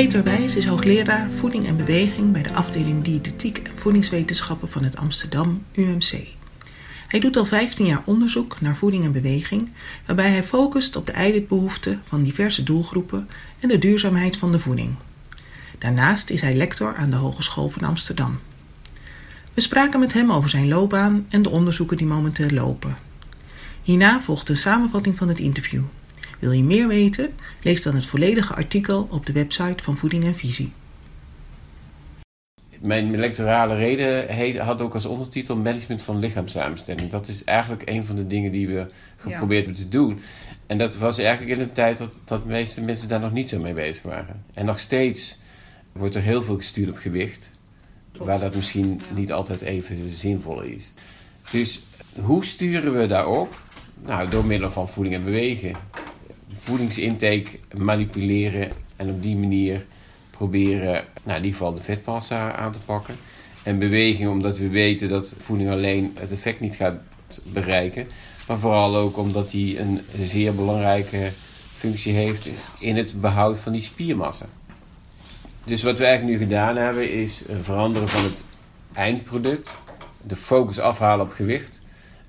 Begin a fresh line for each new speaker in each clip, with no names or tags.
Peter Wijs is hoogleraar voeding en beweging bij de afdeling diëtetiek en voedingswetenschappen van het Amsterdam UMC. Hij doet al 15 jaar onderzoek naar voeding en beweging, waarbij hij focust op de eiwitbehoeften van diverse doelgroepen en de duurzaamheid van de voeding. Daarnaast is hij lector aan de Hogeschool van Amsterdam. We spraken met hem over zijn loopbaan en de onderzoeken die momenteel lopen. Hierna volgt een samenvatting van het interview. Wil je meer weten? Lees dan het volledige artikel op de website van Voeding en Visie.
Mijn lectorale reden had ook als ondertitel Management van lichaamssamenstelling. Dat is eigenlijk een van de dingen die we geprobeerd hebben te doen. En dat was eigenlijk in een tijd dat, dat de meeste mensen daar nog niet zo mee bezig waren. En nog steeds wordt er heel veel gestuurd op gewicht. Waar dat misschien niet altijd even zinvol is. Dus hoe sturen we daarop? Nou, door middel van voeding en bewegen. Voedingsintake manipuleren en op die manier proberen nou, in ieder geval de vetmassa aan te pakken. En beweging omdat we weten dat voeding alleen het effect niet gaat bereiken. Maar vooral ook omdat die een zeer belangrijke functie heeft in het behoud van die spiermassa. Dus wat we eigenlijk nu gedaan hebben is veranderen van het eindproduct. De focus afhalen op gewicht.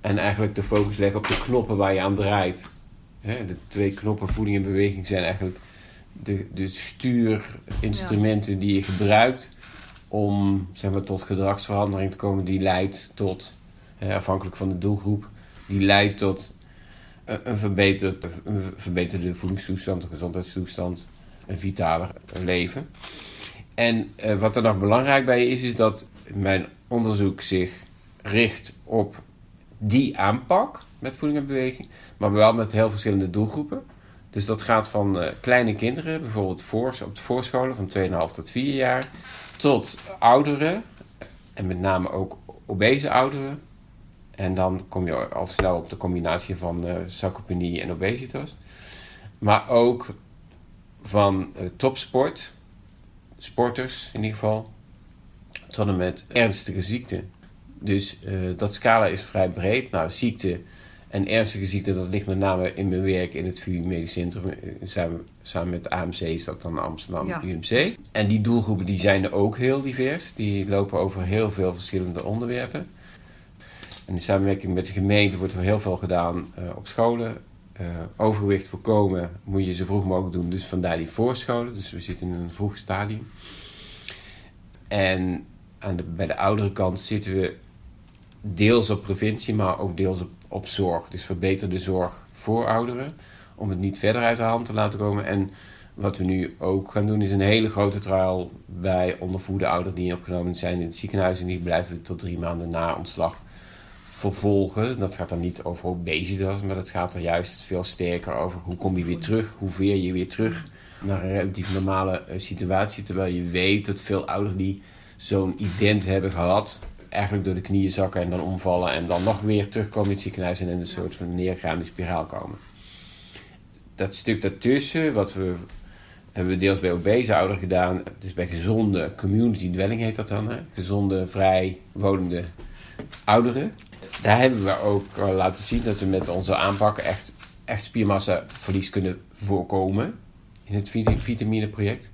En eigenlijk de focus leggen op de knoppen waar je aan draait. De twee knoppen voeding en beweging zijn eigenlijk de, stuurinstrumenten die je gebruikt om zeg maar, tot gedragsverandering te komen die leidt tot, afhankelijk van de doelgroep, die leidt tot een, verbeterd, verbeterde voedingstoestand, een gezondheidstoestand, een vitaler leven. En uh, wat er nog belangrijk bij is, is dat mijn onderzoek zich richt op die aanpak met voeding en beweging, maar wel met heel verschillende doelgroepen. Dus dat gaat van uh, kleine kinderen, bijvoorbeeld voor, op de voorscholen van 2,5 tot 4 jaar, tot ouderen, en met name ook obese ouderen. En dan kom je al snel op de combinatie van uh, sarcopenie en obesitas. Maar ook van uh, topsport, sporters in ieder geval, tot en met ernstige ziekten. Dus dat scala is vrij breed. Nou, ziekte en ernstige ziekte, dat ligt met name in mijn werk in het VU Medisch Centrum. Eh, samen, samen met AMC is dat dan Amsterdam UMC. En die doelgroepen die zijn er ook heel divers. Die lopen over heel veel verschillende onderwerpen. En in samenwerking met de gemeente wordt er heel veel gedaan uh, op scholen. Uh, overgewicht voorkomen moet je zo vroeg mogelijk doen. Dus vandaar die voorscholen. Dus we zitten in een vroeg stadium. En aan de, bij de oudere kant zitten we deels op preventie, maar ook deels op op zorg. Dus verbeter de zorg voor ouderen. Om het niet verder uit de hand te laten komen. En wat we nu ook gaan doen is een hele grote trial bij ondervoede ouderen die opgenomen zijn in het ziekenhuis. En die blijven tot drie maanden na ontslag vervolgen. Dat gaat dan niet over obesitas, maar dat gaat er juist veel sterker over hoe kom je weer terug, hoe veer je weer terug naar een relatief normale eh, situatie. Terwijl je weet dat veel ouderen die zo'n event hebben gehad, eigenlijk door de knieën zakken en dan omvallen en dan nog weer terugkomen in het ziekenhuis en in een soort van neergaande spiraal komen. Dat stuk daartussen, wat we hebben we deels bij obese ouderen gedaan, dus bij gezonde community dwelling heet dat dan, hè? gezonde, vrij wonende ouderen. Daar hebben we ook laten zien dat we met onze aanpakken echt, echt spiermassaverlies kunnen voorkomen in het vitamineproject.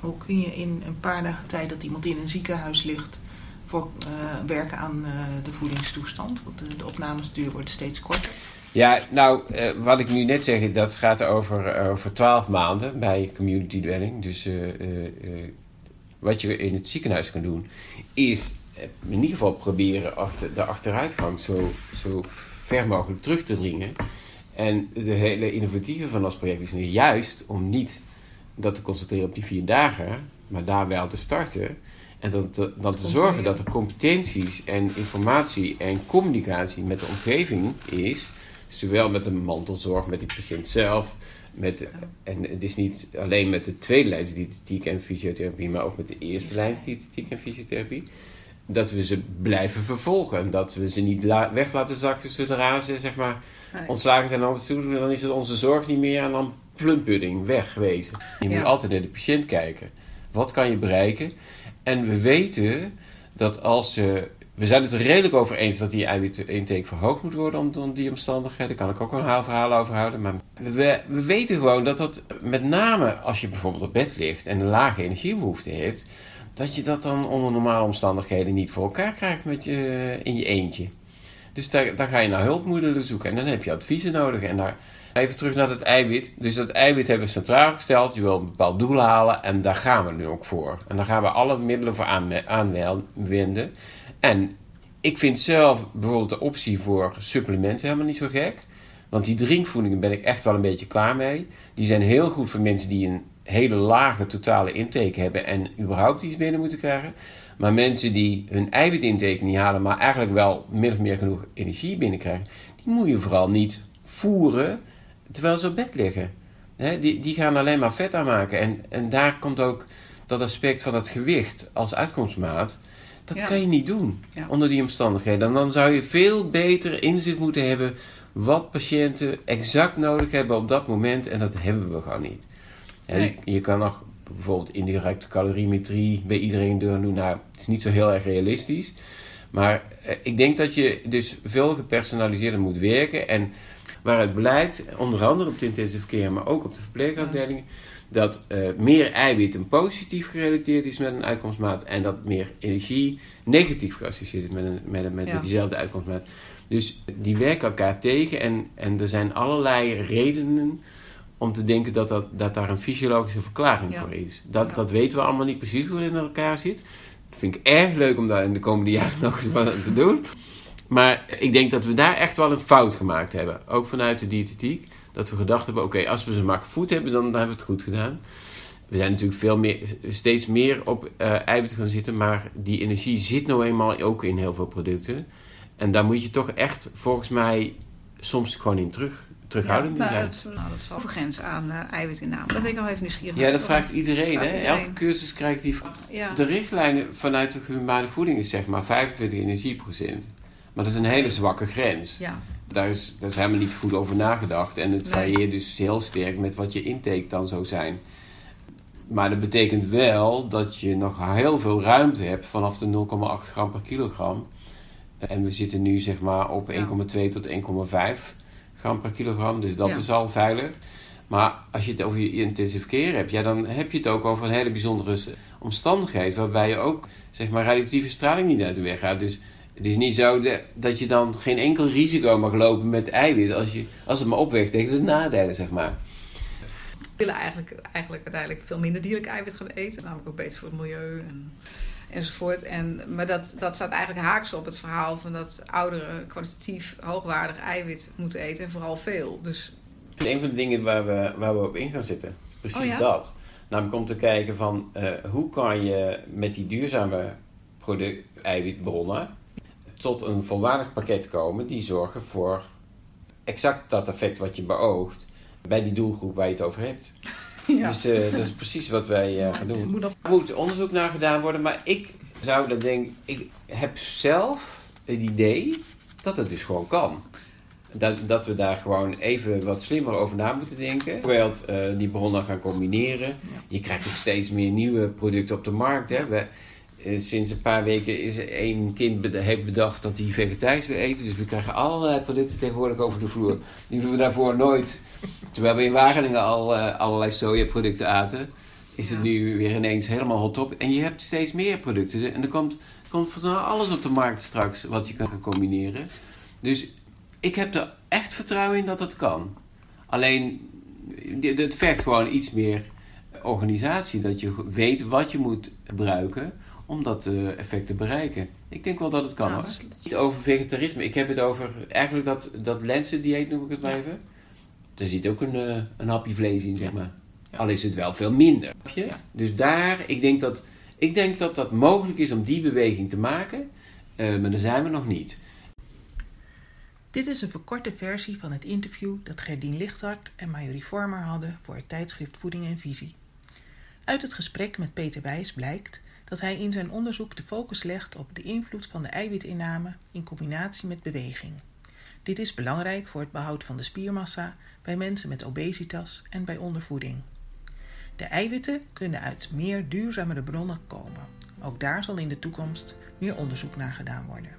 Hoe kun je in een paar dagen tijd dat iemand in een ziekenhuis ligt voor uh, werken aan uh, de voedingstoestand? Want de, de opnamesduur wordt steeds korter.
Ja, nou, uh, wat ik nu net zeg, dat gaat over, over 12 maanden bij community dwelling. Dus wat je in het ziekenhuis kan doen, is in ieder geval proberen de achteruitgang zo, zo ver mogelijk terug te dringen. En de hele innovatieve van ons project is nu juist om niet dat te concentreren op die vier dagen, maar daar wel te starten. En dan te, dan te zorgen dat er competenties en informatie en communicatie met de omgeving is. Zowel met de mantelzorg, met die patiënt zelf. Met, en het is niet alleen met de tweede lijns diëtetiek en fysiotherapie, maar ook met de eerste lijns diëtetiek en fysiotherapie. Dat we ze blijven vervolgen. En dat we ze niet weg laten zakken zodra ze zeg maar, ontslagen zijn. Toe, dan is het onze zorg niet meer en dan plumpudding wegwezen. Je moet altijd naar de patiënt kijken. Wat kan je bereiken? En we weten dat als je we zijn het er redelijk over eens dat die eiwitintake verhoogd moet worden om, die omstandigheden. Daar kan ik ook wel een haal verhaal over houden. Maar we, we weten gewoon dat dat met name als je bijvoorbeeld op bed ligt en een lage energiebehoefte hebt, dat je dat dan onder normale omstandigheden niet voor elkaar krijgt met je, in je eentje. Dus daar, daar ga je naar hulpmiddelen zoeken en dan heb je adviezen nodig. En daar, even terug naar het eiwit. Dus dat eiwit hebben we centraal gesteld. Je wil een bepaald doel halen en daar gaan we nu ook voor. En daar gaan we alle middelen voor aanwenden. En ik vind zelf bijvoorbeeld de optie voor supplementen helemaal niet zo gek. Want die drinkvoedingen ben ik echt wel een beetje klaar mee. Die zijn heel goed voor mensen die een hele lage totale intake hebben en überhaupt iets binnen moeten krijgen. Maar mensen die hun eiwitintake niet halen, maar eigenlijk wel min of meer genoeg energie binnenkrijgen, die moet je vooral niet voeren terwijl ze op bed liggen. die, die gaan alleen maar vet aanmaken. En, en daar komt ook dat aspect van het gewicht als uitkomstmaat. Dat kan je niet doen onder die omstandigheden. En dan zou je veel beter inzicht moeten hebben wat patiënten exact nodig hebben op dat moment. En dat hebben we gewoon niet. Je, je, kan nog bijvoorbeeld indirecte calorimetrie bij iedereen doen. Nou, het is niet zo heel erg realistisch. Maar eh, ik denk dat je dus veel gepersonaliseerder moet werken. En waaruit blijkt, onder andere op de intensive care, maar ook op de verpleegafdelingen, dat uh, meer eiwit een positief gerelateerd is met een uitkomstmaat en dat meer energie negatief geassocieerd is met, een, met, een, met, diezelfde uitkomstmaat. Dus die werken elkaar tegen en, en er zijn allerlei redenen om te denken dat, dat, dat daar een fysiologische verklaring voor is. Dat, dat weten we allemaal niet precies hoe het in elkaar zit. Dat vind ik erg leuk om daar in de komende jaren nog eens wat te doen. Maar ik denk dat we daar echt wel een fout gemaakt hebben. Ook vanuit de diëtetiek. Dat we gedacht hebben, oké, als we ze maar gevoed hebben, dan, hebben we het goed gedaan. We zijn natuurlijk veel meer, steeds meer op uh, eiwitten gaan zitten. Maar die energie zit nou eenmaal ook in heel veel producten. En daar moet je toch echt, volgens mij, soms gewoon in terug terughoudend
ja, nou, dat, nou, dat overgrens aan uh, eiwitinname. Dat ben ik nog even nieuwsgierig
Ja, dat vraagt iedereen. hè? Elke cursus krijgt die... Ja. De richtlijnen vanuit de humane voeding is zeg maar 25 energieprocent. Maar dat is een hele zwakke grens. Ja. Daar, is, daar is helemaal niet goed over nagedacht. En het varieert dus heel sterk met wat je intake dan zou zijn. Maar dat betekent wel dat je nog heel veel ruimte hebt vanaf de 0,8 gram per kilogram. En we zitten nu zeg maar op 1,2 tot 1,5 gram per kilogram. Dus dat is al veilig. Maar als je het over je intensive care hebt, ja, dan heb je het ook over een hele bijzondere omstandigheid. Waarbij je ook zeg maar, radioactieve straling niet uit de weg gaat. Dus het is niet zo dat je dan geen enkel risico mag lopen met eiwit als, je, als het maar opweegt tegen de nadelen, zeg maar.
We willen eigenlijk, eigenlijk uiteindelijk veel minder dierlijk eiwit gaan eten. Namelijk ook beter voor het milieu en, enzovoort. En, maar dat, dat staat eigenlijk haaks op het verhaal van dat ouderen kwalitatief hoogwaardig eiwit moeten eten. En vooral veel. Dus...
Een van de dingen waar we, waar we op in gaan zitten. Precies oh dat. Namelijk om te kijken van uh, hoe kan je met die duurzame product, eiwitbronnen tot een volwaardig pakket komen die zorgen voor exact dat effect wat je beoogt bij die doelgroep waar je het over hebt. Ja. Dus uh, dat is precies wat wij uh, gaan doen. Er moet onderzoek naar gedaan worden, maar ik zou dat denken, ik heb zelf het idee dat het dus gewoon kan. Dat, dat we daar gewoon even wat slimmer over na moeten denken. Bijvoorbeeld uh, die bronnen gaan combineren. Je krijgt ook steeds meer nieuwe producten op de markt. Hè. We, eh, sinds een paar weken is er één kind heeft bedacht dat hij vegetarisch wil eten. Dus we krijgen allerlei producten tegenwoordig over de vloer. Die we daarvoor nooit. Terwijl we in Wageningen al uh, allerlei sojaproducten aten, is het nu weer ineens helemaal hot op. En je hebt steeds meer producten. En er komt, komt van alles op de markt straks wat je kan combineren. Dus ik heb er echt vertrouwen in dat dat kan. Alleen, het vergt gewoon iets meer organisatie. Dat je weet wat je moet gebruiken om dat uh, effect te bereiken. Ik denk wel dat het kan. Nou, Niet over vegetarisme. Ik heb het over eigenlijk dat, dat dieet noem ik het maar even. Er zit ook een, uh, een hapje vlees in, zeg maar. Al is het wel veel minder. Dus daar, ik denk, dat, ik denk dat dat mogelijk is om die beweging te maken. Uh, maar daar zijn we nog niet.
Dit is een verkorte versie van het interview dat Gerdien Lichthart en Majorie Vormer hadden voor het tijdschrift Voeding en Visie. Uit het gesprek met Peter Wijs blijkt dat hij in zijn onderzoek de focus legt op de invloed van de eiwitinname in combinatie met beweging. Dit is belangrijk voor het behoud van de spiermassa bij mensen met obesitas en bij ondervoeding. De eiwitten kunnen uit meer duurzamere bronnen komen, Ook daar zal in de toekomst meer onderzoek naar gedaan worden.